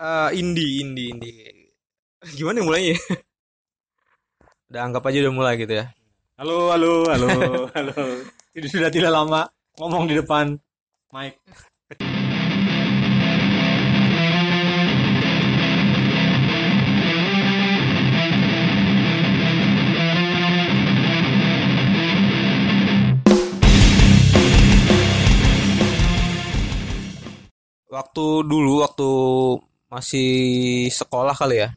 Eh, indie, indie, indie. Gimana mulainya? udah anggap aja udah mulai gitu ya. Halo, halo, halo, halo. Ini sudah tidak lama ngomong di depan mic. Waktu dulu, waktu masih sekolah kali ya.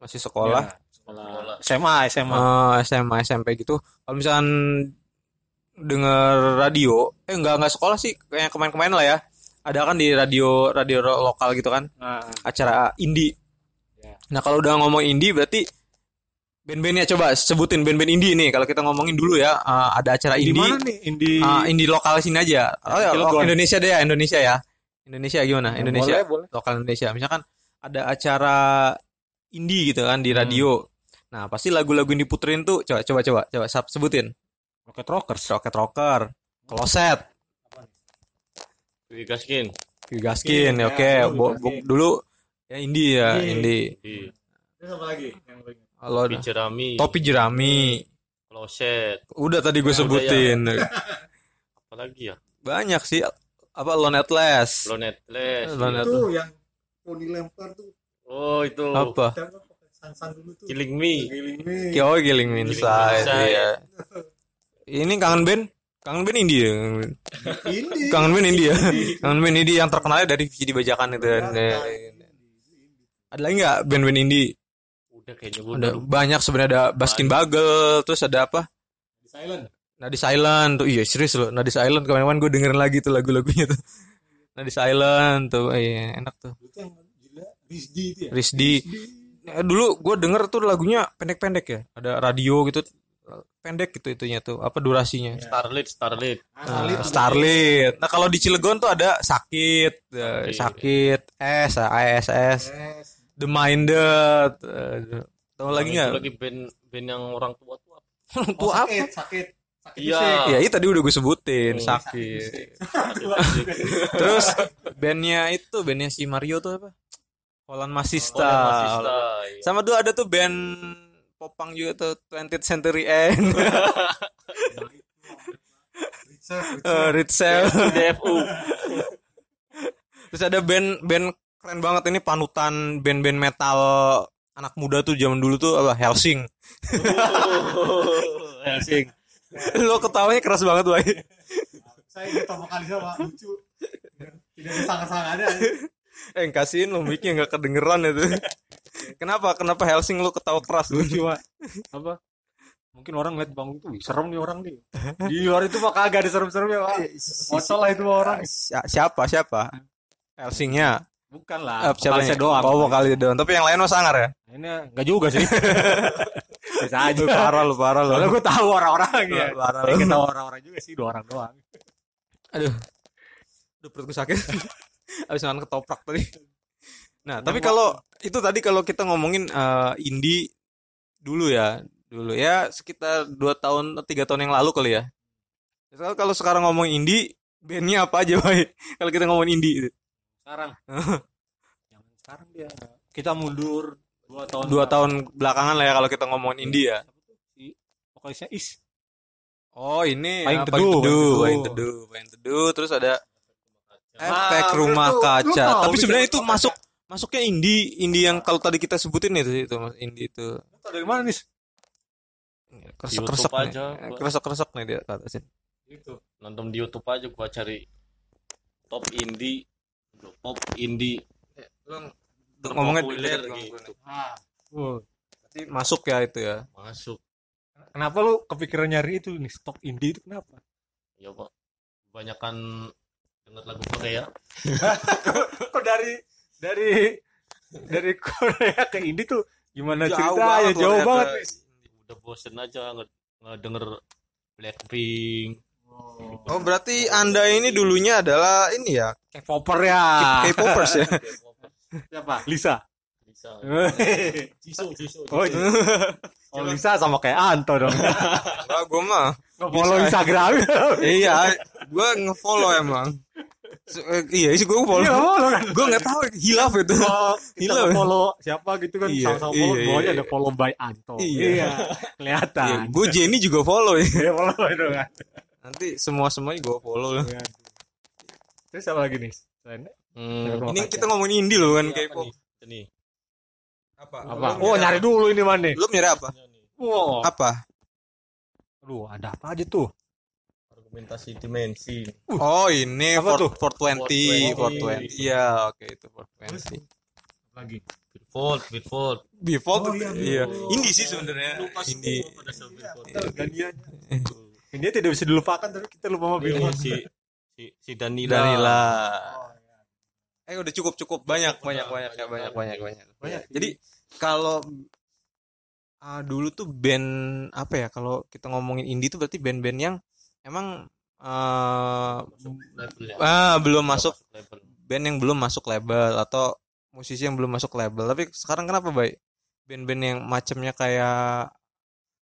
Masih sekolah. Ya, sekolah. SMA, SMA. eh, SMA, SMP gitu. Kalau misalkan denger radio, eh enggak enggak sekolah sih, kayak kemarin-kemarin lah ya. Ada kan di radio radio lokal gitu kan, Nah, acara indie. Ya. Nah, kalau udah ngomong indie berarti band-bandnya coba sebutin band-band indie nih. Kalau kita ngomongin dulu ya, eh, ada acara di indie. mana nih? Indie. Ah, indie lokal sini aja. Oh, ya, oh, Indonesia deh ya, Indonesia ya. Indonesia gimana? Ya, Indonesia. boleh, boleh. Lokal Indonesia. Misalkan ada acara indie gitu kan di Hmm. radio. Nah, pasti lagu-lagu yang diputerin tuh coba coba coba coba sab- sebutin. Rocket Rockers. Rocket Rocker, Closet, Gaskin. Gaskin, ya, oke. Bo- Gaskin. bo- dulu ya indie ya, Indie. indie. Terus apa lagi? Yang Kalau Topi Jerami. Topi Jerami. Kloset. Udah tadi gue Udah, sebutin. Apalagi ya? Banyak sih. Apa Lone Atlas? Lonetless. Lone Itu Atlas. yang poni lempar tuh. Oh, itu. Apa? Siapa pakai sang-sang dulu tuh. Killing Me. Giling nih. Oh, Killing Me Inside. Iya. Ini kangen band? Kangen band indie ya? Kangen band. Indie. Kangen band indie ya? Kangen band indie yang terkenalnya dari VCD bajakan itu. kan. Ada lagi nggak band-band indie? Udah kayaknya Ada banyak sebenarnya ada Baskin Bagel, terus ada apa? Silent. Nadi Silent tuh iya serius loh Nadi Silent kemarin-kemarin gue dengerin lagi tuh lagu-lagunya tuh Nadi Silent tuh iya enak tuh Itu yang gila. Rizdi itu ya. Rizdi Eh, dulu gue denger tuh lagunya pendek-pendek ya ada radio gitu pendek gitu itunya tuh apa durasinya Starlit, Starlit. Nah, Starlit. Nah kalau di Cilegon tuh ada sakit, eh, sakit, S, ASS, The Minded. eh, Tahu lagi nggak? lagi band band yang orang tua tua. Tuh apa? sakit, sakit. Sakit Iya. fisik. Ya itu tadi udah gue sebutin Oh, sakit. Terus bandnya itu bandnya si Mario tuh apa? Holland Masista. Masista. iya. Sama tuh ada tuh band popang juga tuh 20th Century End. Eh, Ritzel. DFU. Terus ada band band keren banget ini panutan band-band metal anak muda tuh zaman dulu tuh apa Helsing. Helsing. Lo ketawanya keras banget, Boy. Saya ingat vokalisnya Pak lucu. Tidak disangka-sangka ada. Eh, kasihin lo mic-nya nggak kedengeran itu. Kenapa? Kenapa Helsing lo ketawa keras? Lucu Pak. Apa? Mungkin orang ngeliat bangun tuh, "Wih, serem nih orang nih. Di luar itu mah kagak ada serem-seremnya Pak. Bocol lah itu orang. Si- siapa? Siapa? Helsingnya. Bukan lah. Eh, siapa doang. Oh, vokalis doang. Tapi yang lain mah sangar ya? Ini enggak juga sih. Bisa aja. Lu parah lu, parah lu. Soalnya gue tahu orang-orang ya. Parah lu. tahu orang-orang juga sih, dua orang doang. Aduh. Aduh perutku sakit. Habis makan ketoprak tadi. Nah, tapi kalau itu tadi kalau kita ngomongin eh, indie dulu ya, dulu ya sekitar 2 tahun 3 tahun yang lalu kali ya. Kalau sekarang ngomong indie, bandnya apa aja, Bay? Kalau kita ngomongin indie itu. Sekarang. Jangan sekarang dia. Kita mundur dua tahun. Dua tahun belakangan lah ya kalau kita ngomongin indie ya. Si vokalisnya Is. Oh, ini Payung apa, Teduh, Payung Teduh, Payung Teduh, terus ada Ah, efek rumah kaca. tahu Tapi sebenarnya itu masuk masuknya indie, indie yang kalau tadi kita sebutin itu itu Mas, indie itu. Dari mana nih? Kresek kresek nih. aja. Kresek kresek nih dia kata sih. Itu. Nonton di YouTube aja gua cari top indie, pop indie. Ngomongnya Terpopuler dilihat gitu. Ah. Uh. Berarti masuk ya itu ya. Masuk. Kenapa lu kepikiran nyari itu nih stop indie itu kenapa? Ya, Pak. Kebanyakan denger lagu Korea. Kok dari dari dari Korea ke indie tuh gimana Jauh ceritanya? banget Jauh loh, banget. Udah bosen aja nge- ngedenger Blackpink. Oh, berarti Anda ini dulunya adalah ini ya, K-popper ya. K-popers ya. Siapa? Lisa. Bisa. Jisoo, Jisoo. Oh, oh Lisa sama kayak Anto dong. Enggak, gua mah. Nge-follow Instagram. Iya, gua nge-follow emang. Se- eh, iya sih gue follow. Iya, follow kan. gue nggak tahu hilaf itu. Kita Gila. follow siapa gitu kan Iya, sama-sama follow iya, bawahnya iya. ada follow by Anto. Iya. Kelihatan. gue Jenny juga follow ya. Iya, follow itu kan. Nanti semua semuanya gue follow lah. Iya. Terus apa lagi nih? Selain Hmm, Ini kita ngomongin indie loh kan apa K-pop. nih? Ini. Apa? apa? Oh, nyari dulu ini mana? Lu nyari apa? Wow. Apa? Aduh, ada apa aja tuh? Argumentasi dimensi. Oh ini Apa tuh? 420, 420. 420. Iya, oke itu 420. Lagi. Bitfold, Bitfold. Default Oh, iya, iya. Indie sih sebenarnya. Indie. pada Ini tidak bisa dilupakan tapi kita lupa sama Ini Billboard. si si si Danila. Danila. Oh, iya. Eh udah cukup cukup banyak banyak banyak ya banyak banyak banyak. Banyak. Jadi kalau ah, dulu tuh band apa ya kalau kita ngomongin indie tuh berarti band-band yang emang eh, Labelnya. ah belum masuk label. band yang belum masuk label atau musisi yang belum masuk label. Tapi sekarang kenapa baik band-band yang macamnya kayak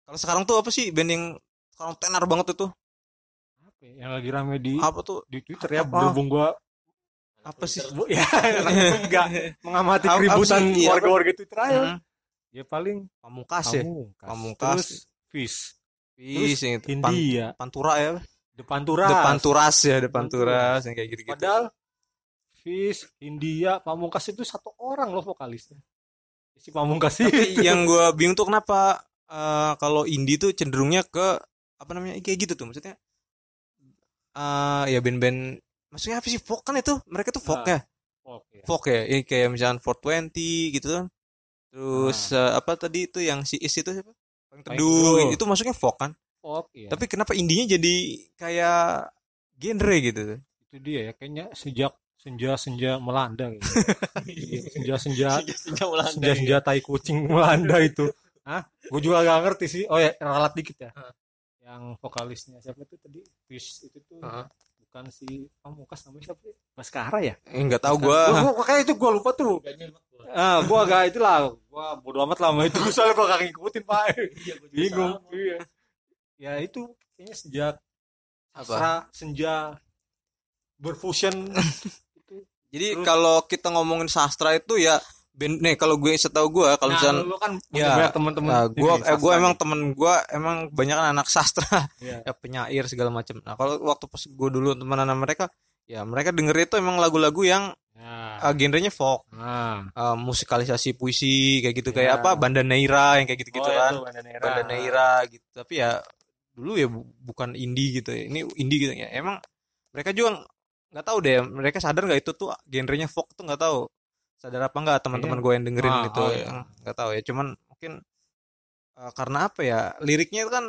kalau sekarang tuh apa sih band yang sekarang tenar banget itu? Apa ya? Yang lagi rame di Apa tuh? di Twitter ya Apa? berhubung gua Apa sih? Bu- ya enggak mengamati Apa- keributan sih? Iya, warga-warga Twitter aja. Hmm, Ya paling Pamungkas ya. Pamungkas. Terus Fish. Fis yang itu. Pan-. Pantura ya. Depan Turas. Depan turas ya, depan Turas. yang kayak gitu-gitu. Padahal Fish, India, Pamungkas itu satu orang loh vokalisnya. Si Pamungkas itu. yang gua bingung tuh kenapa eh, kalau indie tuh cenderungnya ke apa namanya kayak gitu tuh maksudnya eh ya band-band maksudnya apa sih folk kan itu mereka tuh folk Nah, ya folk ya. folk ya ini kayak misalnya 420 gitu kan terus eh, apa tadi itu yang si Is itu siapa Paling teduh Teduh. itu masuknya folk kan Folk ya. tapi kenapa indinya jadi kayak genre gitu tuh itu dia ya kayaknya sejak senja-senja Melanda gitu. Iya, senja-senja Senja Belanda. senja-senja tai kucing Melanda itu. Hah? Gue juga gak ngerti sih. Oh ya, ralat dikit ya. Yang vokalisnya siapa tuh tadi? Fish itu tuh Heeh. bukan si Pamungkas namanya siapa? Baskara ya? eh, nggak tahu gua Gua, gua kayak itu gua lupa tuh. Ah, gua agak itulah, gua bodo amat lah sama itu. Soalnya gua gak ngikutin, Pak. Bingung. Iya. Ya itu kayaknya sejak Apa? sastra senja berfusion jadi kalau kita ngomongin sastra itu ya band nih kalau gue setahu gue kalau Nah, misalnya lu kan ya, banyak teman-teman. Nah, gue eh, gue emang temen gue emang banyak anak sastra Iya. ya penyair segala macam. Nah kalau waktu pas gue dulu temenan sama mereka, ya mereka denger itu emang lagu-lagu yang Nah, uh, genrenya folk, nah. uh, musikalisasi puisi kayak gitu Ya. kayak apa Banda Neira yang kayak gitu-gitu Oh, kan, itu Banda Neira. Banda Neira gitu. Tapi ya dulu ya bu- bukan indie gitu ya. Ini indie gitu ya. Emang mereka juga nggak tahu deh mereka sadar nggak itu tuh genrenya folk tuh nggak tahu sadar apa nggak teman-teman gue yang dengerin Ah, gitu oh, ya. iya. nggak tahu ya cuman mungkin uh, karena apa ya liriknya itu kan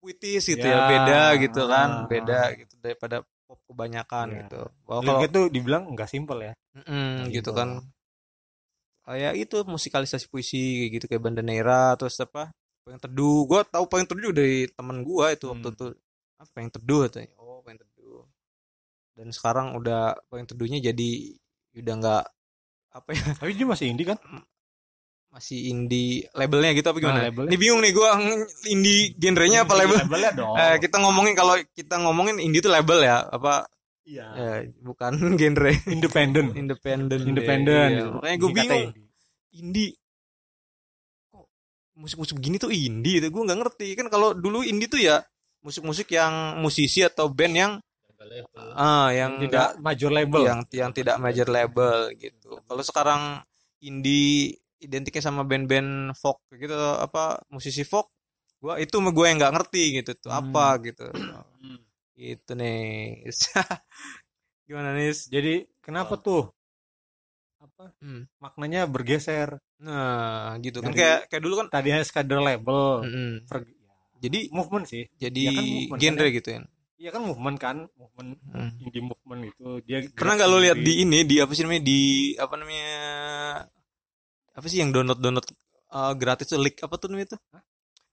puitis gitu ya, Ya, beda gitu kan ah, beda gitu daripada pop kebanyakan Ya. gitu bahwa kalau tuh dibilang nggak simpel ya. Mm, gitu Gitu. kan kayak itu musikalisasi puisi kayak gitu kayak Banda Neira terus apa yang teduh gue tahu paling teduh dari teman gue itu waktu Hmm. itu apa yang teduh katanya oh paling teduh dan sekarang udah paling teduhnya jadi udah nggak apa ya Tapi dia masih indie kan? masih indie labelnya gitu apa gimana? Ah, labelnya. Ini bingung nih gue indie genrenya apa label? Labelnya dong. Eh, kita ngomongin kalau kita ngomongin indie itu label ya apa? Iya. Ya, bukan genre Independen. independen. Independen. Iya. Makanya gue bingung indie. indie kok musik-musik begini tuh indie itu gue nggak ngerti kan kalau dulu indie tuh ya musik-musik yang musisi atau band yang ah yang Tidak major label. yang yang tidak major label gitu kalau sekarang indie identiknya sama band-band folk gitu apa musisi folk gua itu gue yang nggak ngerti gitu tuh Hmm. apa gitu gitu nih gimana nih Jadi kenapa tuh? Apa? Hmm. Maknanya bergeser. nah gitu kan kayak kayak dulu kan Tadinya sekadar label. Per- jadi movement sih. jadi Ya kan movement genre kan gitu ya Iya kan movement kan, movement Hmm. indie movement itu dia pernah nggak lo lihat di ini di apa sih namanya di apa namanya apa sih yang download download uh, gratis tuh leak apa tuh namanya itu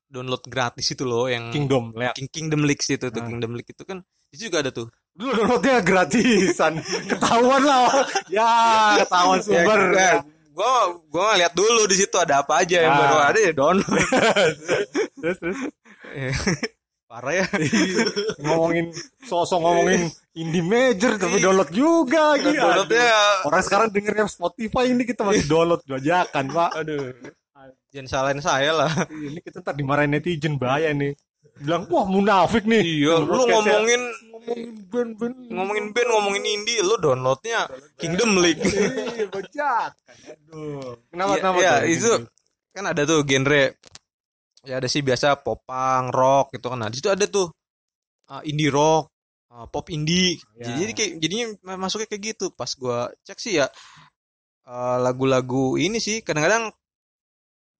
download gratis itu loh yang Kingdom lihat. King- Kingdom Leaks itu tuh Ah. Kingdom Leaks itu kan itu juga ada tuh Dulu downloadnya gratisan. Ketahuan lah. ya, ketahuan sumber. ya, gua gua lihat dulu di situ ada apa aja yang Ya. baru ada ya download terus terus. parah ya ngomongin sosok ngomongin indie major tapi download juga gitu. downloadnya Orang sekarang dengernya Spotify ini kita masih download bajakan, Pak. aduh jangan salahin saya lah Ini kita ntar dimarahin netizen bahaya nih. Bilang, wah munafik nih. iya lu ngomongin ngomongin band-band. ngomongin band ngomongin indie lu downloadnya Kingdom League Iya, bajakan. Aduh. Kenapa, Iya, kenapa? iya, tuh? itu kan ada tuh genre ya ada sih biasa popang rock gitu kan nah di situ ada tuh uh, indie rock uh, pop indie Ya. jadi jadi kayak jadinya masuknya kayak gitu pas gua cek sih ya uh, lagu-lagu ini sih kadang-kadang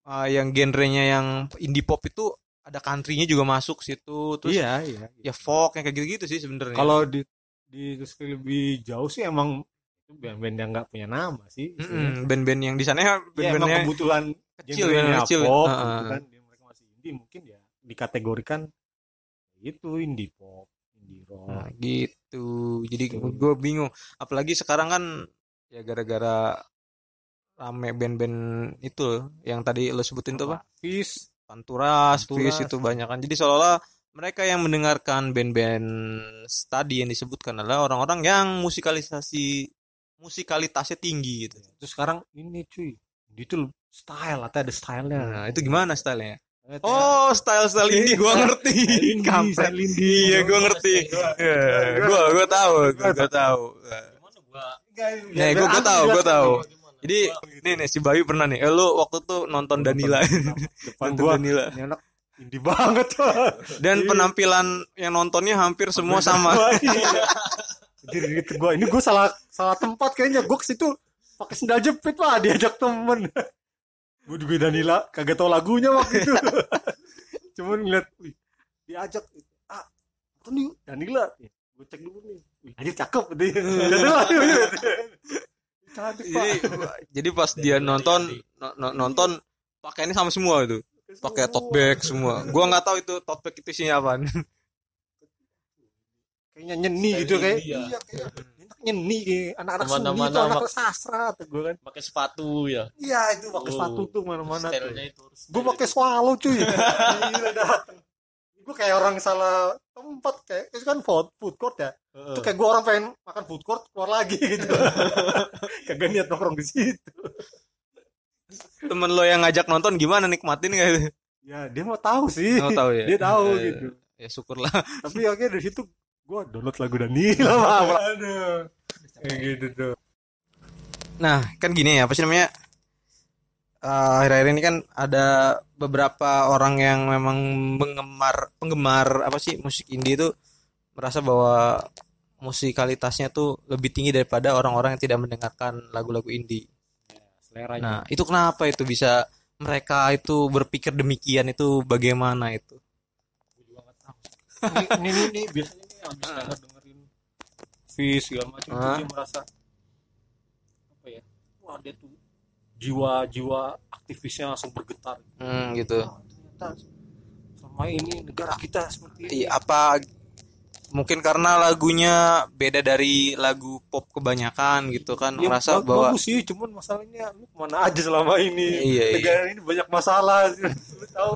uh, yang genrenya yang indie pop itu ada countrynya juga masuk situ terus Iya, iya. ya folk yang kayak gitu-gitu sih sebenarnya Kalau di di lebih jauh sih emang itu band-band yang nggak punya nama sih. Band-band yang di sana ya Ya, band-bandnya kebetulan kecil, ya, kecil. pop, Heeh. gitu mungkin ya dikategorikan itu indie pop, indie rock. Nah, gitu. Jadi Gitu. gue bingung. Apalagi sekarang kan ya gara-gara rame band-band itu yang tadi lo sebutin tuh apa? Fish, Panturas, Panturas. Fish itu banyak kan. Jadi seolah-olah mereka yang mendengarkan band-band tadi yang disebutkan adalah orang-orang yang musikalisasi musikalitasnya tinggi gitu. terus sekarang ini cuy, itu style atau ada stylenya. Nah, itu gimana stylenya? Eh, Oh, style-style indie gua ngerti. Kampret. style indie. Iya, gua ngerti. Iya, gua gua tahu, gua, gua tahu. Gimana gua Nih, gua gua tahu, gua tahu. Jadi nih nih si Bayu pernah nih, eh, lu waktu tuh nonton Danila, depan nonton gua Danila. ini indie banget tuh. Dan penampilan yang nontonnya hampir semua sama. Jadi gitu gua, ini gua salah salah tempat kayaknya. Gua ke situ pakai sendal jepit pak diajak temen. Gua juga Danila kagak tahu lagunya waktu itu. Cuman ngeliat, wih, diajak ah, nonton yuk Danila. Gue cek dulu nih. Wih, anjir cakep dia. Cantik pak. jadi jadi pas dia nonton no- no- nonton pakaiannya sama semua itu. Pakai tote bag semua. Gua nggak tahu itu tote bag itu isinya apaan. Kayaknya nyeni gitu kayak. Iya kayak. Nyeni kayak anak-anak seni Ke mana-mana itu anak mak- sastra tuh gue kan. pakai sepatu ya. Iya itu pakai Oh. sepatu tuh mana-mana tuh. Stylenya itu. gue pakai swallow cuy gila dateng gue kayak orang salah tempat kayak itu kan food, food court ya itu kayak gue orang pengen makan food court keluar lagi gitu kagak niat nongkrong di situ Temen lo yang ngajak nonton gimana nikmatin gak itu? ya dia mau tahu sih Oh, tahu ya. dia tahu Eh, gitu Ya syukurlah. tapi akhirnya dari situ gue download lagu Danila aduh kayak gitu tuh Nah, kan gini ya, apa sih namanya? Eh, akhir-akhir ini kan ada beberapa orang yang memang penggemar penggemar apa sih musik indie itu merasa bahwa musikalitasnya tuh lebih tinggi daripada orang-orang yang tidak mendengarkan lagu-lagu indie. selera Nah, itu kenapa itu bisa mereka itu berpikir demikian itu bagaimana itu? ini ini ini, ini biasanya habis denger dengerin Fish segala macam Ah. dia merasa apa ya wah dia tuh jiwa-jiwa aktivisnya langsung bergetar Hmm, gitu. Wah, ternyata selama ini negara kita seperti ini Iya, apa mungkin karena lagunya beda dari lagu pop kebanyakan gitu kan Ya, ngerasa bag- bahwa bagus sih cuman masalahnya lu ke mana aja selama ini Iya, iya. negara ini banyak masalah lu tahu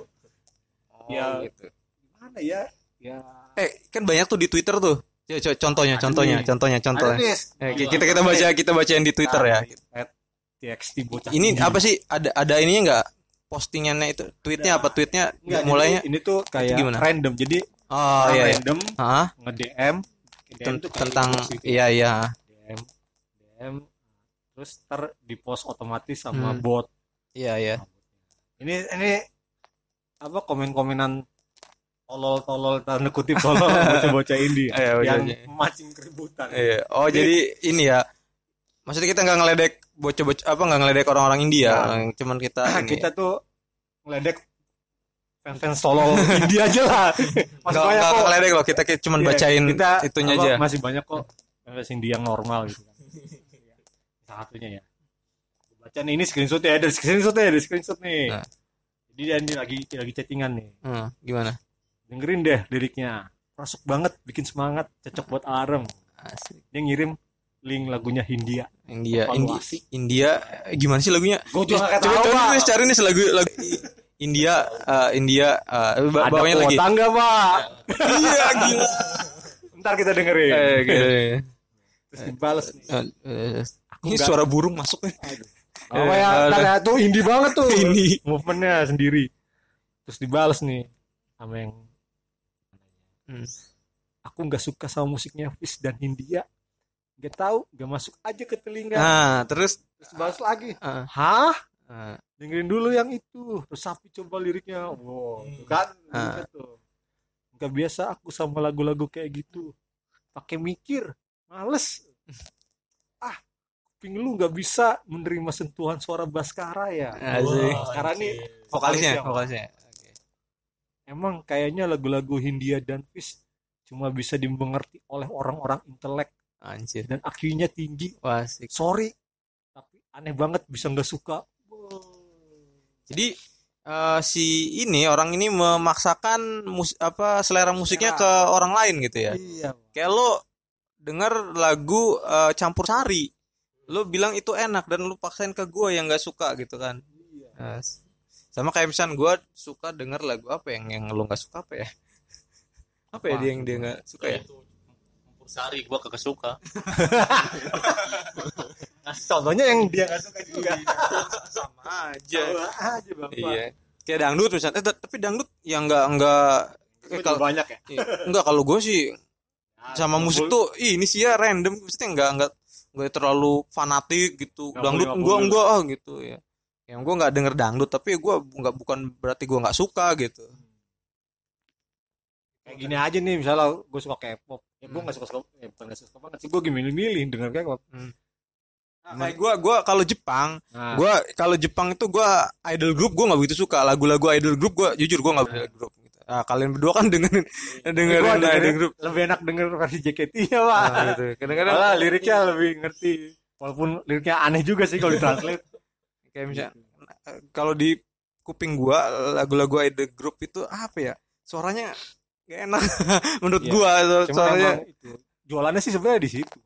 Oh, Ya. gitu. gimana ya ya Eh, kan banyak tuh di Twitter tuh. Co- co- Contohnya, Ada contohnya, nih. contohnya, contohnya. nih Eh, ki- kita kita baca kita bacain di Twitter ya. at TXT bocah Ini apa sih? Ada ada ininya enggak? Postingannya itu tweetnya apa? Tweetnya Enggak, mulainya ini tuh kayak gimana? random jadi Oh orang iya, iya. random Hah? nge-DM tentang gitu. iya iya. DM DM terus ter di post otomatis sama Hmm. bot Iya iya. ini ini apa komen-komenan tolol-tolol tanda kutip tolol bocah-bocah indie Iya, bocah- yang bocah. mancing keributan Iya. Oh, jadi ini ya. Maksudnya kita nggak ngeledek bocah-bocah apa nggak ngeledek orang-orang India, Nah. cuman kita ini. kita tuh ngeledek fans-fans tolol indie aja lah masih Nggak banyak nggak kok ngeledek loh, kita cuman Iya, bacain kita itunya apa, aja. masih banyak kok fans indie yang normal gitu kan salah satunya ya baca nih ini screenshot ya ada screenshot ya ada screenshot nih Nah. jadi dia ini lagi lagi chattingan nih Hmm, gimana? Dengerin deh liriknya masuk banget bikin semangat cocok buat alarm Asik. dia ngirim link lagunya Hindia India, India. India, gimana sih lagunya? Juga nggak coba, coba nih cari nih lagu, lagu India eh, India Ada bawahnya lagi kuota nggak pak? iya gila Ntar kita dengerin. eh. Terus dibales nih. Eh, eh, ini suara burung masuk nih Oh ya, ntar ya, tuh indie banget tuh. Indie. Movementnya sendiri. Terus dibales nih sama yang Hmm. aku nggak suka sama musiknya Fish dan Hindia. Gak tahu, gak masuk aja ke telinga. nah terus Terus balas lagi. eh, Hah? eh, Dengerin dulu yang itu. Terus Sapi coba liriknya. Wow, tuh kan. Liriknya tuh. Gak biasa aku sama lagu-lagu kayak gitu. Pakai mikir. Males. Ah, kuping lu gak bisa menerima sentuhan suara Baskara ya. Asik. Baskara nih vokalisnya vokalisnya. Emang kayaknya lagu-lagu Hindia dan Fish cuma bisa dimengerti oleh orang-orang intelek anjir dan IQ-nya tinggi. wah asik. Sorry, tapi aneh banget bisa nggak suka. jadi eh, si ini orang ini memaksakan mus apa selera musiknya ke orang lain gitu ya Iya. kayak lo denger lagu eh, campur sari lo bilang itu enak dan lo paksain ke gue yang nggak suka gitu kan s- sama kayak misalnya gue suka denger lagu apa yang yang lo nggak suka apa ya? Apa ya dia yang dia nggak suka ya? Itu sari gua kagak suka. Nah, contohnya yang dia nggak suka juga. sama aja. Aja bang. iya. Kayak dangdut misalnya. Eh, tapi dangdut yang nggak nggak eh, kalau banyak ya. Iya. Enggak kalau gue sih sama musik tuh ih, ini sih ya random. Maksudnya enggak enggak enggak terlalu fanatik gitu. Nggak dangdut nggak boleh. enggak ah gitu ya yang gue nggak denger dangdut tapi gue nggak bukan berarti gue nggak suka gitu Kayak gini aja nih misalnya gue suka K-pop. Ya gue nggak suka suka, ya bukan nggak suka banget sih. Gue milih-milih denger K-pop. Nah, kayak gue gue kalau Jepang Nah, gue kalau Jepang itu gue idol group gue nggak begitu suka lagu-lagu idol group gue jujur gue nggak begitu group gitu. Nah, kalian berdua kan dengerin dengerin gua idol dengerin group lebih enak denger versi JKT ya pak. Nah, gitu. kadang-kadang Malah liriknya lebih ngerti. Walaupun liriknya aneh juga sih kalau ditranslate. Kayak misalnya eh, kalau di kuping gua lagu-lagu idol group itu apa ya suaranya gak enak menurut Iya. gua Cuma suaranya itu. Jualannya sih sebenarnya di situ.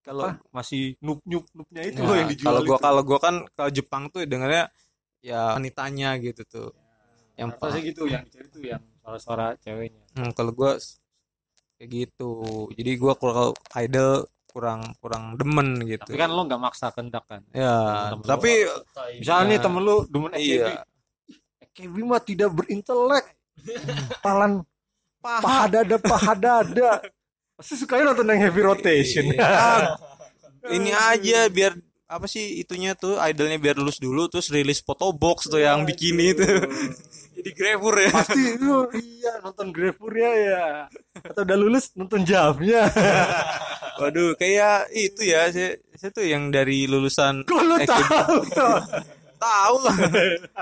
kalau? Masih nup nup nupnya itu Nah, yang dijual. kalau gua kalau gua kan kalau Jepang tuh dengarnya ya wanitanya gitu tuh yang apa sih gitu yang dicari tuh yang suara-suara ceweknya. Hmm, kalau gua kayak gitu jadi gua kalau idol kurang kurang demen gitu Tapi kan lo nggak maksa kendak kan. ya temen tapi Misalnya nih Nah, temen lu demen AKB. iya AKB mah tidak berintelek. Talan paha paha dada paha dada. Pasti sukanya nonton yang heavy rotation. Ah, ini aja biar apa sih itunya tuh idolnya biar lulus dulu terus rilis foto box tuh yang bikini itu jadi grabur ya Pasti lu iya nonton Grefurnya ya. Atau udah lulus nonton jamnya. waduh kayak itu ya saya, saya tuh yang dari lulusan Kok lu tahu tahu lah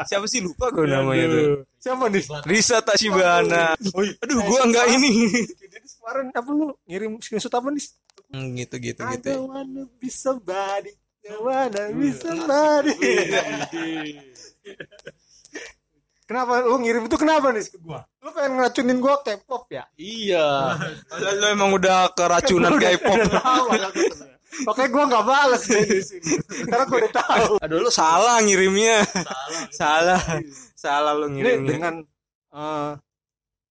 siapa sih lupa gue namanya tuh Aduh. Siapa nih? Risa Tashibana Oh, iya. aduh gua nggak ini Jadi kemarin apa lu ngirim screenshot apa nih? Hmm, gitu gitu I gitu don't wanna be somebody. I wanna be somebody. Kenapa lu ngirim itu kenapa nih ke gua? Lu pengen ngeracunin gua K-pop ya? iya lo, lo emang udah keracunan K-pop. Makanya gua nggak balas di sini. Karena gua udah tahu. aduh lo salah ngirimnya salah salah lo Ini ngirimnya dengan eh,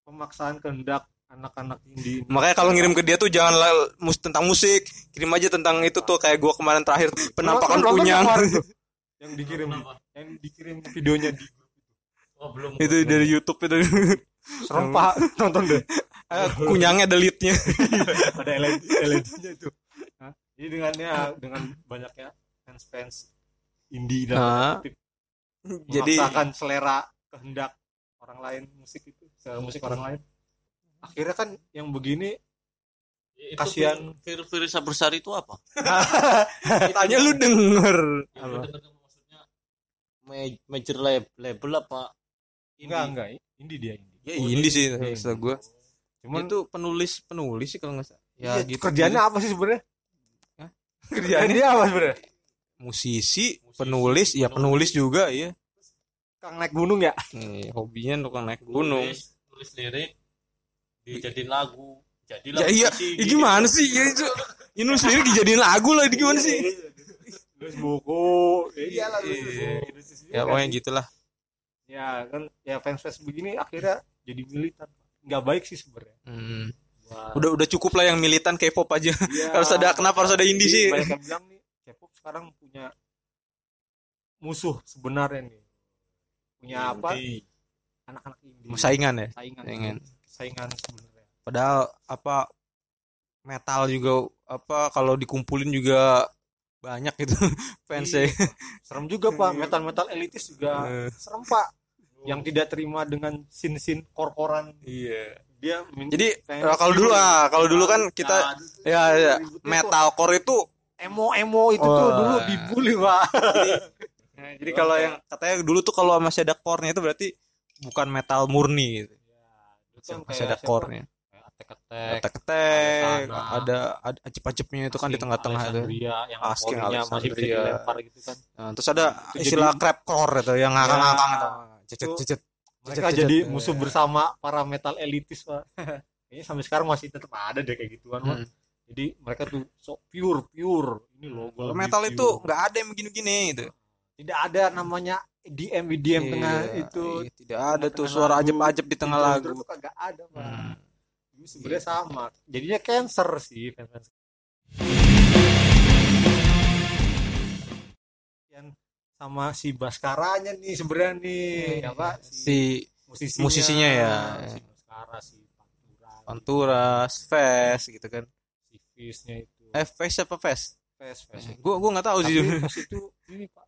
pemaksaan kehendak anak-anak indie. Makanya kalau ngirim ke dia tuh jangan mus tentang musik, kirim aja tentang itu tuh kayak gua kemarin terakhir penampakan tuh. yang dikirim yang dikirim videonya di oh belum. Itu dari YouTube itu. serem pak. Nonton deh. Eh, kunyangnya ada leadnya. ada LED LED-nya itu. Hah? jadi dengannya dengan banyaknya fans fans indie dan Nah, Jadi memaksakan selera kehendak orang lain musik itu selera musik orang lain. Akhirnya kan yang begini Itu Kasihan. Fir Fir Sabersari itu apa? Tanya lu denger. Ya, lu denger nggak maksudnya? Ma- major lab- label apa enggak enggak indie dia indie Ya ini sih Iya, maksud gua. cuman itu penulis penulis sih kalau nggak salah. Ya iya, gitu. kerjanya apa sih sebenarnya kerjanya dia apa sebenarnya musisi, penulis, ya penulis juga ya. kang naik gunung ya Nih, hobinya tukang naik gunung. nulis, nulis lirik dijadiin lagu jadilah Ya iya, musisi, ya gitu. gimana sih? Ya itu ini lu sendiri dijadiin lagu lah, ini gimana sih? nulis buku Iya. iyalah Iya. Ya pokoknya gitulah. Ya kan ya fans fans begini akhirnya jadi militan nggak baik sih sebenarnya Hmm. Wah, Udah udah cukup lah yang militan K-pop aja. iya. harus ada- kenapa harus ada indie sih? banyak yang bilang nih K-pop sekarang punya musuh sebenarnya nih punya apa Indie. anak-anak indie Saingan ya. saingan Saingan. saingan sebenarnya Padahal apa metal juga apa kalau dikumpulin juga banyak gitu fansnya. serem juga pak metal metal elitis juga Eh. serem pak yang tidak terima dengan sin sin kor-koran Iya. dia Jadi eh, kalau dulu ah, kalau dulu kan kita ya, ya metalcore itu emo emo itu tuh Oh. dulu dibully pak Nah, jadi kalau yang katanya dulu tuh kalau masih ada core-nya itu berarti bukan metal murni gitu. Kan Masih ada core-nya. Sana. ada ada acip-acipnya itu kan di tengah-tengah itu. Alexandria yang Asking core-nya masih bisa Alexandria. dilempar gitu kan Nah, terus ada Itu istilah jadi- crapcore itu yang ngakang-ngakang itu. Cecet-cecet. mereka Cecet-cecet. jadi Iya. musuh bersama para metal elitis pak kayaknya sampai sekarang masih tetap ada deh kayak gituan Pak. Hmm. jadi mereka tuh sok pure pure ini loh Kalau metal itu nggak ada yang begini-begini gitu. tidak ada namanya EDM tengah Iya, itu iya, tidak ada tuh tengah suara lagu, ajeb-ajeb di tengah lagu. itu kagak ada pak Hmm. Ini sebenarnya sama jadinya cancer sih fans sama si Baskaranya nih sebenarnya nih apa Si musisinya, musisinya ya. si Baskara si Pantura Panturas, Fest gitu kan. si Fisnya itu Eh, Fest apa Fest? Fes Fes itu. Gua gua nggak tahu sih. Itu ini pak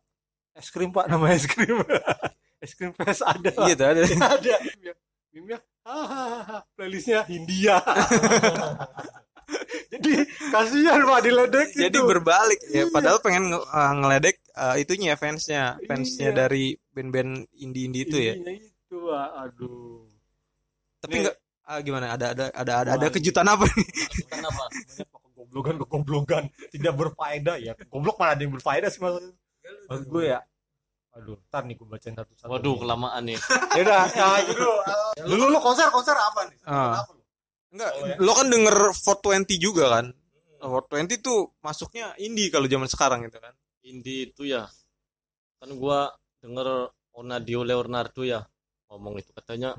es krim pak nama es krim es krim Fes ada Iya tuh ada. ada mimnya mimnya hahaha playlistnya Hindia jadi kasihan pak diledek Jadi itu. berbalik ya Iya. padahal pengen nge- uh, ngeledek uh, itunya fansnya, fansnya Iya. dari band-band indie-indie itu ya. Hindinya itu aduh Tapi enggak ah, gimana ada ada ada ada, ada kejutan apa nih? Kenapa? banyak pak kegoblogan kegoblogan tidak berfaedah ya goblok mana ada yang berfaedah sih maksud maksud gue ya aduh ntar nih gue bacain satu-satu Waduh, kelamaan nih. ya udah ya dulu dulu lu konser konser apa nih Ah. Apa lu? Enggak, Oh, ya. lo kan denger 420 juga kan? 420 tuh masuknya indie kalau zaman sekarang gitu kan. Indie itu ya. Kan gua denger Onadio Leonardo ya ngomong itu katanya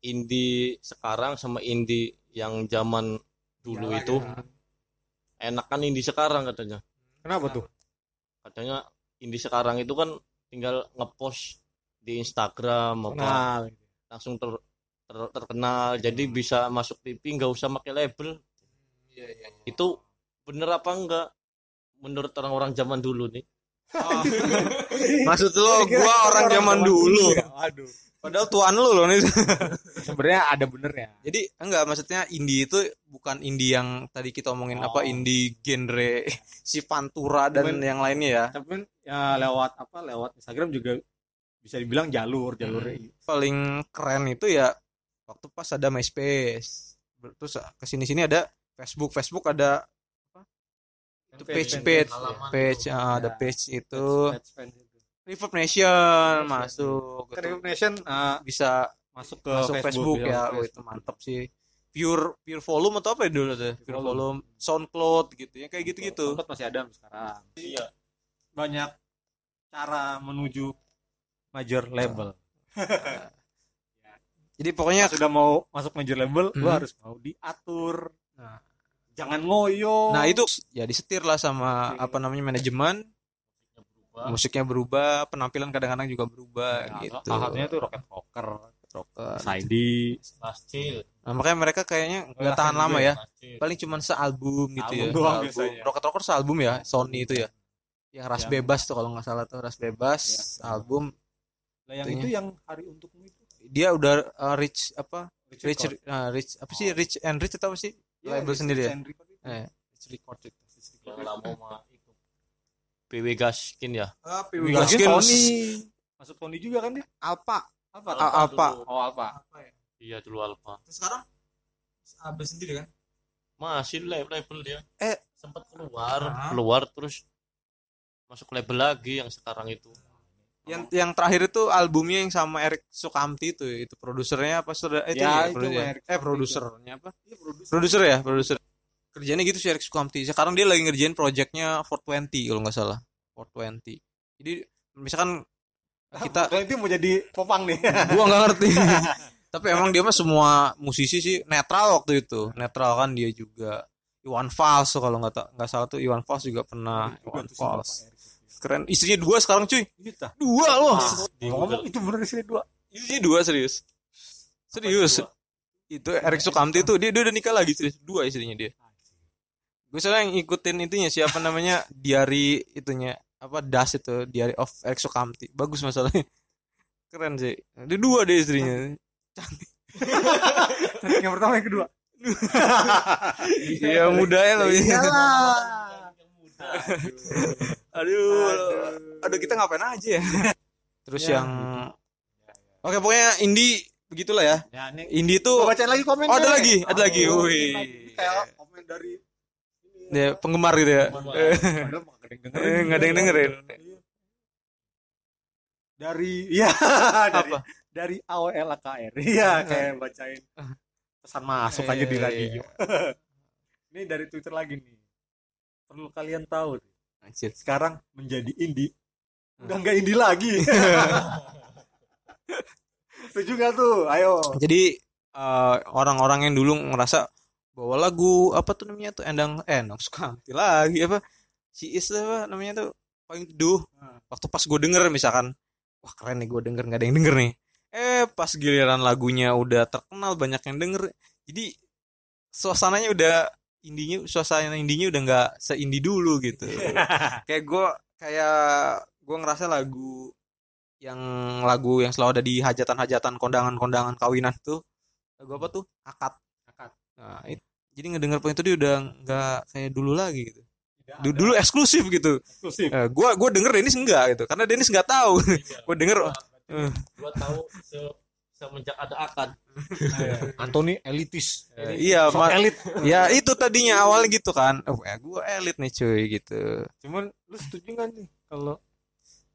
indie sekarang sama indie yang zaman dulu Jalan itu ya. enakan indie sekarang katanya. kenapa tuh Katanya indie sekarang itu kan tinggal ngepost di Instagram apa kenal langsung ter, ter- terkenal jadi bisa masuk TV nggak usah pakai label Iya, iya. itu bener apa enggak menurut orang-orang zaman dulu nih Maksud lo gua orang zaman dulu. aduh Padahal tuan lu loh nih. sebenarnya ada benernya Jadi enggak maksudnya indie itu bukan indie yang tadi kita omongin Oh. apa indie genre si Pantura dan Cuman- yang lainnya ya. tapi ya lewat apa lewat Instagram juga bisa dibilang jalur jalur Paling keren itu ya waktu pas ada MySpace. Terus ke sini sini ada Facebook. Facebook ada itu page page halaman page itu. ah, ada Ya. page itu. Reverb Nation masuk gitu. Reverb Nation uh, bisa masuk ke masuk Facebook, ya Facebook. oh, itu mantap sih pure pure volume atau apa ya dulu tuh pure volume SoundCloud gitu ya kayak gitu-gitu Tempat masih ada sekarang iya banyak cara menuju major label jadi pokoknya sudah mau masuk major label lu Hmm. harus mau diatur. Nah. jangan ngoyo. Nah itu ya disetir lah sama apa namanya manajemen. Berubah. Musiknya berubah penampilan kadang-kadang juga berubah Nah, gitu. salah satunya tuh Rocket Rocker. Rocker. Saidi Nah, makanya mereka kayaknya nggak tahan lama ya, ya paling cuma sealbum gitu Album ya Album. biasanya. Rocket Rocker sealbum ya Sony itu ya. Yang ras Yang- bebas tuh kalau nggak salah tuh ras bebas Ya. album. Lah yang itu yang hari untukmu itu dia udah uh, rich apa rich Record. uh, rich apa sih Oh. rich and rich atau apa sih Iya, label Rich sendiri ya Record itu. Eh. Rich Record itu. Rich Record yang itu. lama mah itu PW Gaskin ya Gaskin Gaskin Sony masuk Sony juga kan dia Alpha Alpha. dulu. oh Alpha iya dulu Alpha sekarang Abel sendiri kan masih label label dia Eh. sempat keluar Ah. keluar terus masuk label lagi yang sekarang itu yang yang terakhir itu albumnya yang sama Eric Sukamti itu itu produsernya apa saudara? Eh, itu Ya, ya, itu produser- Eric eh produsernya apa? Iya, produser. ya produser. Kerjanya gitu sih Eric Sukamti. Sekarang dia lagi ngerjain projectnya 420 kalau nggak salah. 420 jadi misalkan kita Kalau itu mau jadi popang nih. gua nggak ngerti. Tapi emang dia mah semua musisi sih netral waktu itu. Netral kan dia juga. Iwan Fals kalau nggak nggak salah tuh Iwan Fals juga pernah. Iwan Fals keren. Istrinya dua sekarang cuy. Gitu. dua loh. Ngomong itu bener sih dua. istrinya dua serius. Serius. Itu Erik Sukamti itu dia, dia udah nikah lagi serius. Dua istrinya dia. Gue soalnya yang ikutin itunya siapa namanya? Diary itunya. Apa das itu diary of Erik Sukamti. Bagus masalahnya. Keren sih. Dia dua deh istrinya. Yang pertama yang kedua. Iya muda ya loh. Iyalah. aduh aduh kita ngapain aja ya terus Ya, yang oke pokoknya indie begitulah ya Ya, ini indie Gua tuh bacain lagi komen. Oh, ada lagi, ada lagi. Wih. Kayak komen dari ya, penggemar gitu ya Eh, Padahal nggak ada yang dengerin. eh, ada yang dengerin Dari ya dari apa dari AOL AKR. Iya, kayak bacain pesan masuk aja di Eh, radio. Ini dari Twitter lagi nih. Perlu kalian tahu. Anjir. Sekarang menjadi indie. Udah nggak indie lagi. Setuju nggak tuh? Ayo. jadi eh, orang-orang yang dulu ngerasa bahwa lagu apa tuh namanya tuh endang eh endang Sukamti lagi apa si Is apa namanya tuh paling teduh Hmm. waktu pas gue denger misalkan wah keren nih gue denger nggak ada yang denger nih eh pas giliran lagunya udah terkenal banyak yang denger jadi suasananya udah indinya suasana indinya udah nggak seindi dulu gitu. Kayak gue kayak gue ngerasa lagu yang lagu yang selalu ada di hajatan-hajatan kondangan-kondangan kawinan tuh lagu apa tuh? Akad. Akad. nah itu jadi ngedenger poin itu dia udah nggak kayak dulu lagi gitu. Tidak Du- ada. dulu eksklusif gitu. Eksklusif. Eh, gua gua denger Dennis enggak gitu karena Dennis nggak tahu. Gua denger eh, gua tahu se semenjak ada akad Anthony elitis. eh, iya So elit. ya itu tadinya awalnya gitu kan. Oh ya gua elit nih cuy gitu. Cuman lu setuju nggak nih kalau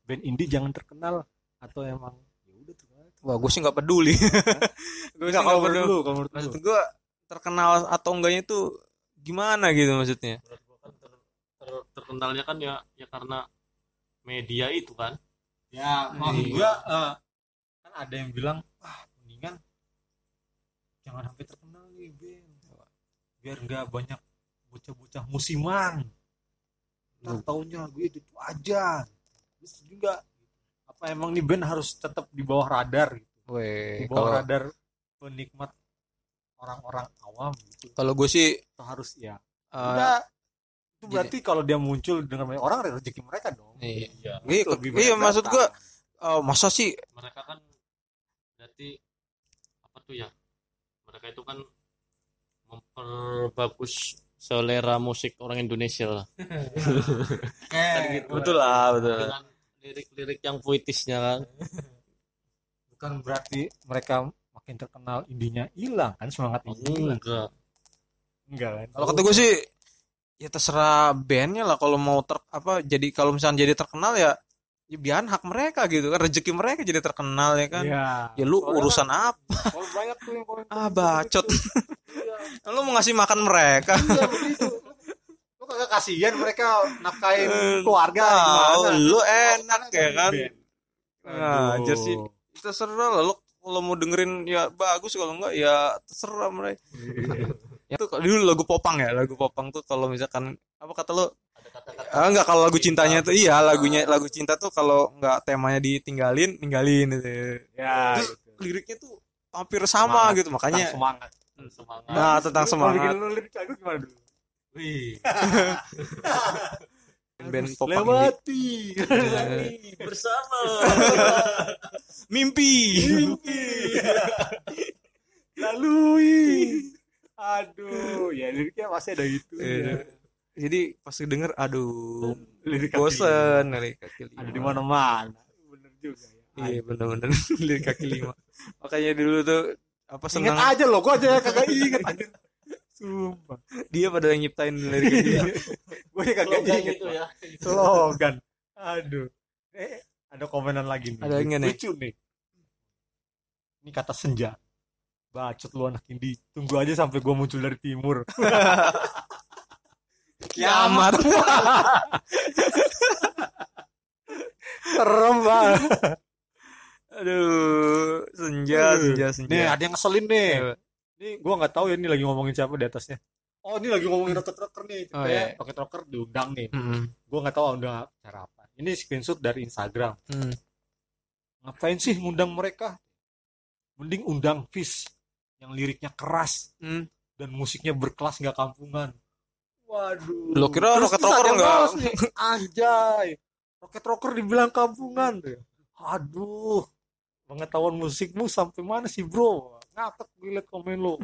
band indie jangan terkenal atau emang ya udah terkenal? wah gue sih nggak peduli. Gue sih Enggak, nggak peduli. lu, kalau menurut maksud gua terkenal atau enggaknya itu gimana gitu maksudnya? Menurut kan ter- ter- terkenalnya kan ya ya karena media itu kan. Ya, maksud Iya. gua eh, kan ada yang bilang, wah mendingan jangan sampai terkenal nih band. Biar nggak banyak bocah-bocah musiman. Ntar taunya gue itu aja. Terus juga apa emang nih band harus tetap di bawah radar gitu. Weh, Di bawah kalau radar penikmat orang-orang awam gitu. kalau gue sih Itu harus ya. Udah, itu berarti kalau dia muncul dengan banyak orang rezeki mereka dong. iya, iya iya, Itu lebih iya maksud gua eh, masa sih mereka kan berarti apa tuh ya mereka itu kan memperbagus selera musik orang Indonesia lah. Kan gitu. betul lah betul. Dengan lirik-lirik yang puitisnya kan. Bukan berarti mereka makin terkenal indinya hilang kan semangat indinya hilang. enggak. Enggak kan? Kalau kata gue sih ya terserah bandnya lah. Kalau mau ter apa jadi kalau misalnya jadi terkenal ya ya biar hak mereka gitu kan rezeki mereka jadi terkenal ya kan? Iya. ya lu Soalnya urusan apa? Kalau banyak tuh yang komen ah bacot. Iya. Lu mau ngasih makan mereka? Iya begitu. Lu kagak kasihan mereka nafkahin Eh, keluarga gimana? lu enak ya kan. Nah, sih. terserah lah lu kalau mau dengerin ya bagus kalau enggak ya terserah mereka. Ya tuh kalau dulu lagu popang ya lagu popang tuh kalau misalkan apa kata lu ah, enggak kalau lagu cintanya tuh iya lagunya lagu cinta tuh kalau enggak temanya ditinggalin ninggalin gitu. Ya Terus gitu. liriknya tuh hampir sama Semangat. gitu makanya Tentang semangat. Semangat. Nah tentang Lu kalau bikin semangat lu lirik lagu gimana dulu? Wih. Band popang ini lewati. bersama. Mimpi. Lalui. Aduh ya liriknya masih ada itu Iya. Jadi pas denger aduh lirik bosen lirik kaki lima. ada di mana mana bener juga ya. Iya bener-bener. Lirik kaki lima. Makanya dulu tuh apa ingat senang aja loh gua aja kagak inget anjir sumpah. Dia pada yang nyiptain lirik kaki lima. Gue ya kagak inget itu ya. Slogan. Aduh. Eh ada komenan lagi nih. Ada yang lucu nih. Ini kata senja. Bacot lu anak indi tunggu aja sampai gua muncul dari timur kiamat serem banget senja senja. Nih ada yang ngeselin nih. Ini gua nggak tahu ya ini lagi ngomongin siapa di atasnya. Oh ini lagi ngomongin rocket rocker nih. Oh, iya. rocket rocker diundang nih. Mm-mm. Gua nggak tahu undang acara apa. Ini screenshot dari Instagram. Mm. Ngapain sih ngundang mereka? Mending undang Fish yang liriknya keras Mm. dan musiknya berkelas nggak kampungan. Waduh. Lo kira Terus Rocket terus Rocker ada yang nggak? balas nih, Anjay. Rocket Rocker dibilang kampungan. Aduh. Pengetahuan musikmu sampai mana sih, Bro? Ngakak gue liat komen lo.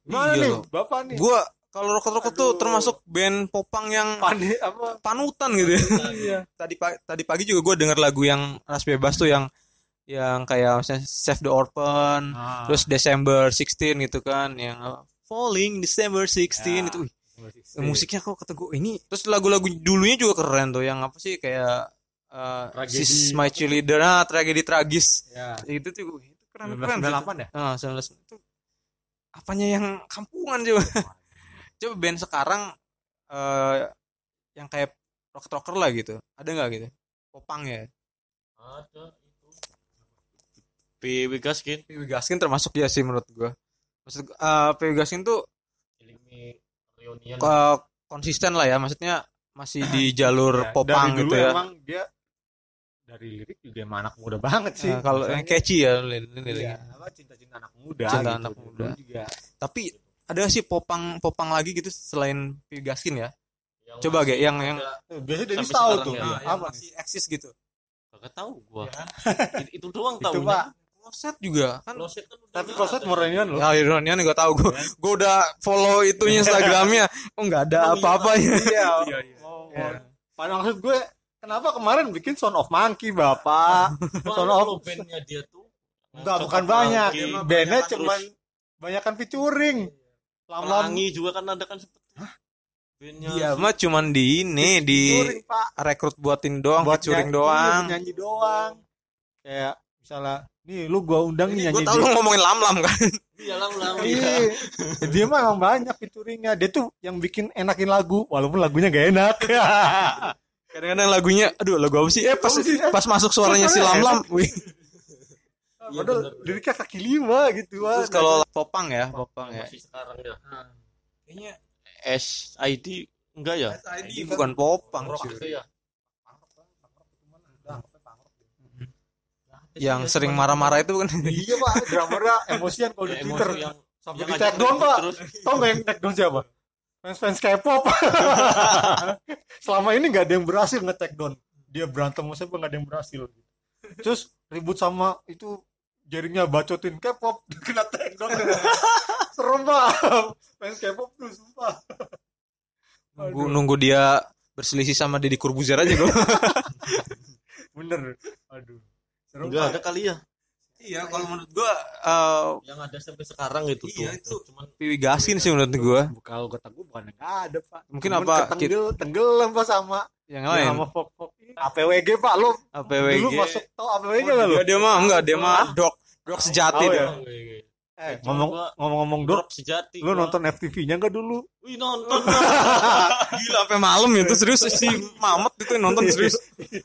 Gimana Iya nih, loh. Bapak nih? Gua kalau Rocket Rocket tuh termasuk band popang yang panik apa? panutan gitu ya. Iya. tadi pagi tadi pagi juga gue denger lagu yang ras bebas tuh yang yang kayak misalnya Save the Orphan, Nah, terus December 16 gitu kan, yang Falling December 16 Ya. itu wih, musiknya kok kata gue ini terus lagu-lagu dulunya juga keren tuh yang apa sih kayak uh, Tragedi. Sis My Cheerleader nah tragedi tragis ya. itu tuh itu keren keren 1998 ya? ah 19 itu apanya yang kampungan coba coba band sekarang eh yang kayak rock rocker lah gitu ada nggak gitu popang ya Ada itu. PW Gaskin. Piwi Gaskin termasuk ya sih menurut gua maksud uh, Piwi Gaskin tuh Ilmi reunion. eh, konsisten lah ya maksudnya masih di jalur Ya, popang gitu ya Emang dia dari lirik juga emang anak muda banget sih. Nah, kalau yang catchy ya li- li- Iya, liriknya. apa cinta-cinta anak muda Cinta gitu. anak muda. juga. tapi ada sih popang popang lagi gitu selain Piwi Gaskin ya Yang coba ge yang yang Tuh, Biasanya dari tahu tuh. ya. Ah, yang apa? masih eksis gitu Kagak tahu gua. Ya. Itu, itu doang Itu tahu. Pak. Kloset juga kan Kloset kan Tapi kloset ada. Morenian loh. Ya ironian gue tahu gue gue udah follow itunya Instagramnya oh nggak ada iya, apa-apanya Iya. Iya, iya. Oh, Iya. Padahal maksud gue kenapa kemarin bikin Son of Monkey, Bapak? Son Banyak of bandnya dia tuh. Enggak, bukan banyak. Bandnya cuman banyakan featuring. Lam-lam Pelangi juga kan ada kan sempet. Bandnya si- mah cuman di ini di featuring, Pak. rekrut buatin doang Buat featuring doang iya, nyanyi doang. Kayak misalnya, nih lu gua undang nih gue nyanyi tau di- lu ngomongin lam lam kan Iya lam lam. Iya. Dia mah emang banyak featuringnya. Dia tuh yang bikin enakin lagu, walaupun lagunya gak enak. kadang-kadang lagunya aduh lagu apa sih eh pas pas masuk suaranya si lam lam wih Iya, Padahal liriknya kaki lima gitu. terus Wah. kalau popang ya popang ya sekarang ya. kayaknya SID enggak ya? ini bukan popang Rock itu ya. Yang sering marah-marah itu kan iya pak, drummernya emosian kalau di Ya, Twitter. yang Sampai di take down pak. terus. Tau gak yang take down siapa? Fans-fans K-pop. Selama ini gak ada yang berhasil nge-take down. Dia berantem sama siapa gak ada yang berhasil. Terus ribut sama itu jaringnya bacotin K-pop kena take down. Serem pak. Fans K-pop tuh sumpah. nunggu nunggu dia berselisih sama Deddy Corbuzier aja gue Bener. Aduh. Serem Enggak ada kali ya. iya kalau menurut gua eh, Yang ada sampai sekarang gitu Iya, tuh. itu. Cuman Piwi Gaskin sih menurut gua Kalau kota gue bukan gak ada pak. Mungkin Cuman apa, Ketenggel, tenggelam pak sama. yang Ya, lain sama Fok Fok. APWG pak lu. APWG Dulu masuk tau APWG Oh, gak lu? dia, dia mah enggak dia mah dok dok sejati Tahu dia ya? Eh, Cuma ngomong ngomong-ngomong dok, sejati. lu gua. nonton FTV-nya enggak dulu? Wih nonton. gila sampai malam itu serius si Mamet itu yang nonton serius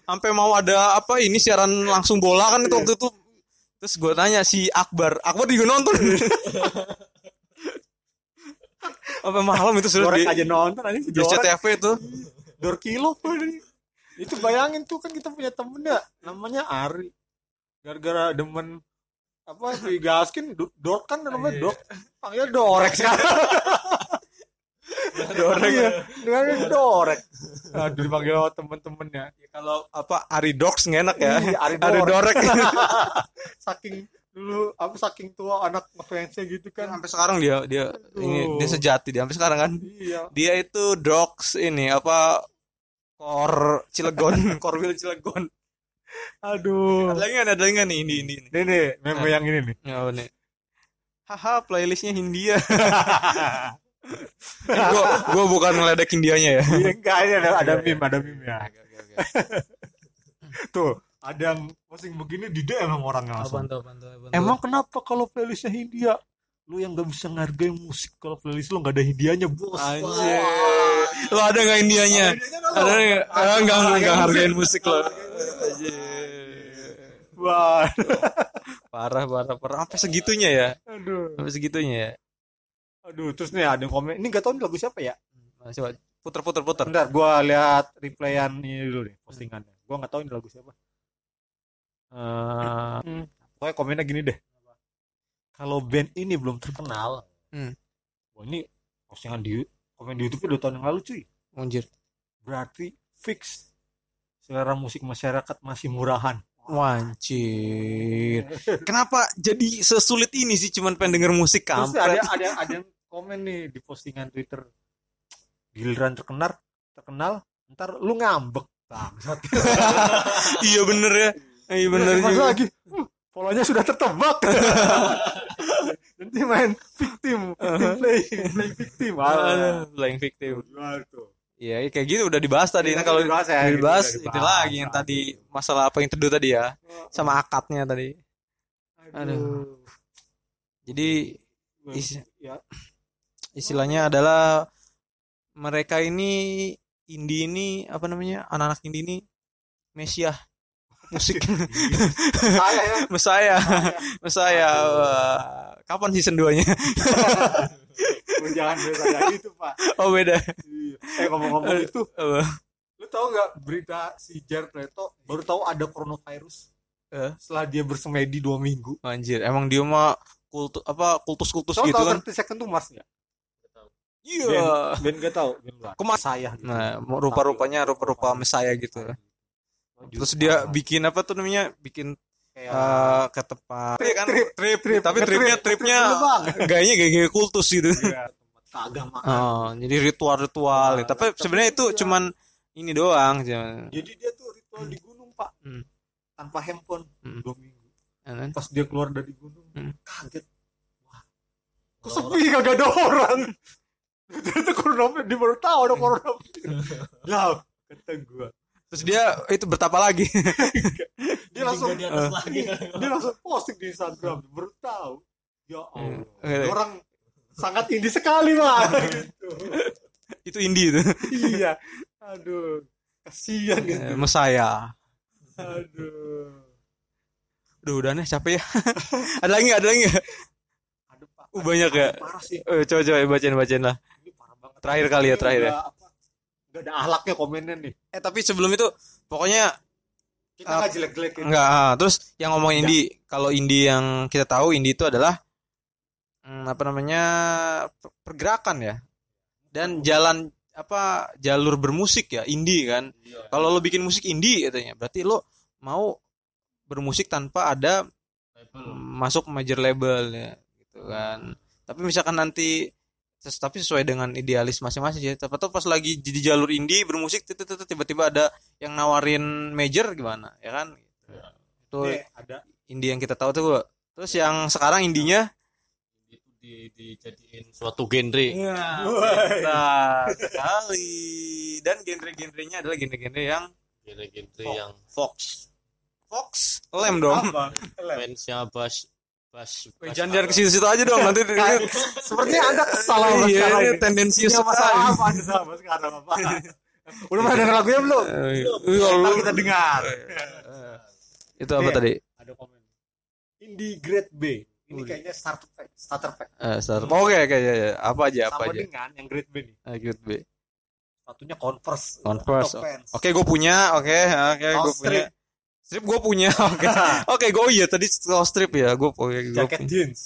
sampai mau ada apa ini siaran langsung bola kan itu waktu itu terus gue tanya si Akbar Akbar juga nonton sampai malam itu serius Gorek di, aja nonton aja si di. CTV itu Dor kilo. Itu bayangin tuh kan kita punya temen ya namanya Ari. Gara-gara demen apa si Gaskin Do- Dor kan namanya Dor. Panggil Dorek sekarang. Dorek. Iya, dengan Dorek. Aduh dipanggil sama temen-temennya. kalau apa Ari Dogs nggak enak ya Iya, Ari Ari Dorek. Dorek saking dulu apa saking tua anak ngefansnya gitu kan. sampai sekarang dia dia ini dia sejati dia sampai sekarang kan Iya. dia itu dogs ini apa kor Cilegon Korwil Cilegon Aduh. ada lagi ada lagi nih ini ini ini Ini nih, meme yang ini nih. Ya, nih haha playlistnya Hindia gue gue bukan ngeledek Indianya ya Iya, enggak ini ada ada meme, ada meme ya. Oke, oke, oke. Tuh, ada yang posting begini di DM emang orangnya langsung. Apaan tuh, apaan tuh, apaan tuh? Emang kenapa kalau playlistnya Hindia? Lu yang gak bisa ngargain musik kalau playlist lu gak ada Hindianya, Bos. Anjir. Lo ada nggak Indianya? Ada nggak? Enggak, enggak, enggak hargain musik lo. Anjir. Wah. parah parah parah sampai segitunya ya Aduh. sampai segitunya ya Aduh, terus nih ada yang komen. Ini gak tau ini lagu siapa ya? Nah, coba puter puter puter Bentar, gua lihat replayan ini dulu nih, postingannya. Gua nggak tahu ini lagu siapa. Eh, hmm, pokoknya komennya gini deh. Kalau band ini belum terkenal, Hmm. wah ini postingan di komen di YouTube dua tahun yang lalu cuy. anjir Berarti fix selera musik masyarakat masih murahan. Wancir. Kenapa jadi sesulit ini sih cuman pengen denger musik Terus kampret? ada ada ada yang komen nih di postingan Twitter. Giliran terkenal, terkenal, ntar lu ngambek. Bangsat. iya bener ya. Iya bener Pas juga. lagi. "Hmm, polanya sudah tertebak. Nanti main victim, victim play, play victim. Aduh, playing victim. Gimana tuh? Iya, kayak gitu udah dibahas tadi. Nah, Iya, kalau dibahas ya, gitu, dibahas udah itu lagi yang tadi masalah apa yang teduh tadi ya, sama akadnya tadi. Aduh. Jadi Is- ya, istilahnya adalah mereka ini indie ini apa namanya anak-anak indie ini mesiah musik. Saya ya. mesaya mesaya Wah, kapan season 2 nya jangan biasa gitu, Pak. oh beda Iya. Eh ngomong-ngomong itu, lu tahu nggak berita si Jared Leto baru tahu ada coronavirus Eh? setelah dia bersemedi dua minggu. anjir emang dia mah kultus apa kultus kultus Tahu gitu tahu kan 30 second tuh Mars nggak? iya Ben nggak tahu. Ben luar. Kema- saya. gitu. nah rupa-rupanya rupa-rupa mesaya gitu terus dia bikin apa tuh namanya bikin kayak eh, ke tempat Trip, kan trip, trip, trip, tapi tripnya tripnya Bang. gayanya gaya-gaya kultus gitu Iya, keagamaan. Oh, jadi ritual-ritual. Nah, Tapi tapi sebenarnya itu iya. cuman ini doang. cuman. Jadi dia tuh ritual di gunung, Pak. Hmm. Tanpa handphone Hmm. dua minggu. Ya kan? Pas dia keluar dari gunung, Hmm. kaget. Wah. Kok sepi kagak ada orang. Ternyata corona dia baru tahu ada corona. Lah, kata gua. Terus dia itu bertapa lagi. Dia langsung di atas lagi dia langsung posting di Instagram baru tahu. Ya Allah. Eh. Dia Orang sangat indie sekali, Pak. gitu. itu indie itu. Iya. Aduh. Kasihan gitu. Eh, Mesaya. Aduh. Udah udah nih capek ya. ada lagi? Ada lagi? Ada Pak. Uh, banyak ya. Parah sih. Eh, coba coba bacain bacain lah. Ini parah banget. Terakhir kali ya, terakhir ya. Nggak ada ahlaknya komennya nih. Eh tapi sebelum itu pokoknya Kita nggak jelek-jelekin. enggak. ah, terus yang ngomong indie, kalau indie yang kita tahu indie itu adalah hmm, apa namanya per- pergerakan ya. Dan jalan apa jalur bermusik ya indie kan. Kalau lo bikin musik indie katanya, berarti lo mau bermusik tanpa ada masuk major label ya gitu kan. Tapi misalkan nanti ses- tapi sesuai dengan idealis masing-masing ya. Tapi tuh pas lagi di jalur indie bermusik tiba-tiba ada yang nawarin major gimana ya kan? Gitu. Itu Nih, ada indie yang kita tahu tuh. Bu. Terus yang sekarang indinya itu di, dijadiin suatu genre Woi. nah, sekali dan genre-genrenya adalah genre-genre yang genre-genre yang Fox Fox lem dong. apa? Lem. fansnya bass bass, Wih, bass Jangan jangan ke situ-situ aja dong nanti Kayak- Sepertinya Anda kesal sama Iya, sekarang ini tendensius sekali. apa Anda sama sekarang apa? Udah pernah denger lagunya belum? Eh, Ntar lu- kita dengar. Itu apa tadi? Ada komen. Indie Grade B. Ini kayaknya starter pack, starter pack. Eh, start. Oke, oke, ya, ya. Apa aja, apa Sama aja. dengan yang Grade B nih. Eh, good, B. Satunya Converse. Converse. Oke, gue punya. Oke, oke, Kaos gue punya. Strip. Gue punya. Oke. Oke, gue oh iya tadi kaos strip ya. Gue punya. gua Jaket punya. jeans.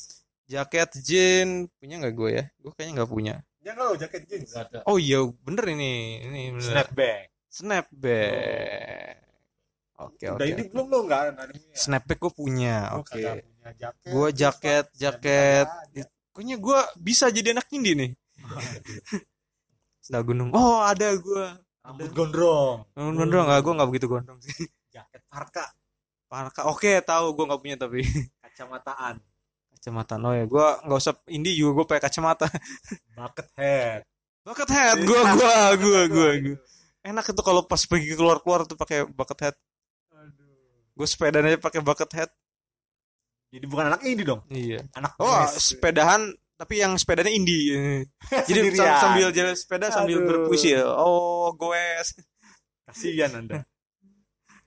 Jaket jean punya nggak gue ya? Gue kayaknya nggak punya. Jangan lo jaket jeans. Ada Oh iya, bener ini. Ini bener. Snapback. Snapback. Oke, oke. Udah ini belum lo nggak ada ya? Snapback gue punya. Gua Oke. jaket. Gue jaket, jaket. Kayaknya gue bisa jadi anak indie nih. Sendal gunung. Oh, ada gue. Rambut gondrong. Gondrong nggak? Gue nggak begitu gondrong sih. Jaket parka. Parka. Oke, tahu gue nggak punya tapi Kacamataan. kacamata. Oh ya, gue nggak usah indie juga gue pakai kacamata. Bucket hat. Bucket hat, gue gue gue gue gue. Enak itu kalau pas pergi keluar keluar tuh pakai bucket hat. Aduh. Gue sepedanya pakai bucket hat. Jadi bukan anak ini dong. Iya. Anak Oh, mes. sepedahan tapi yang sepedanya indie. Jadi sambil jalan sepeda sambil Aduh. berpuisi ya. Oh, goes. Kasihan Anda.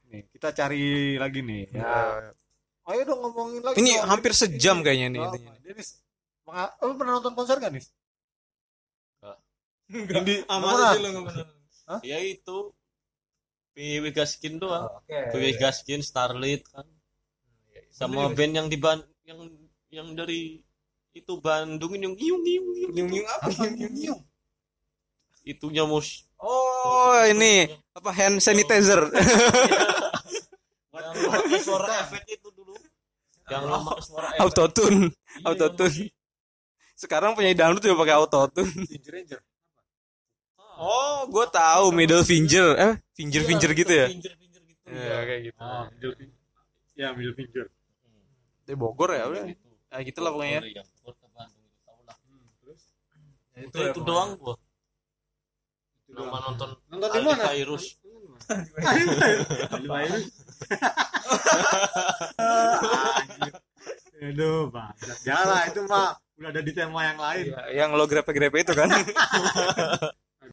Nih, kita cari lagi nih. Ya. ayo dong ngomongin lagi Ini dong. hampir sejam kayaknya nih Oh, intinya. Denis lu pernah nonton konser gak nis Enggak. Indi Aman pernah? aja lu nggak pernah. Ya itu PW Gaskin doang. Oke. PW Gaskin, Starlit kan. Sama band yang di Ban yang yang dari itu Bandung yang giung giung giung. Nyung-nyung apa? Nyung-nyung. Itunya mus Oh, ini apa hand sanitizer. yang pakai suara efek itu dulu. Yang pakai suara efek. autotune, Iya, autotune. Sekarang penyanyi dangdut juga pakai autotune. Ginger Ranger Oh, gue tahu middle finger, eh finger finger gitu ya. Finger finger gitu. Ya kayak gitu. ah middle finger ya middle finger Di Bogor ya udah. Itu. Ah gitulah pokoknya. Bandung itu tahu lah. terus Itu, itu doang gua. Nama nonton nonton di mana. Aduh, banyak. Jangan lah, itu mah udah ada di tema yang lain. Iya, yang lo grepe-grepe itu kan.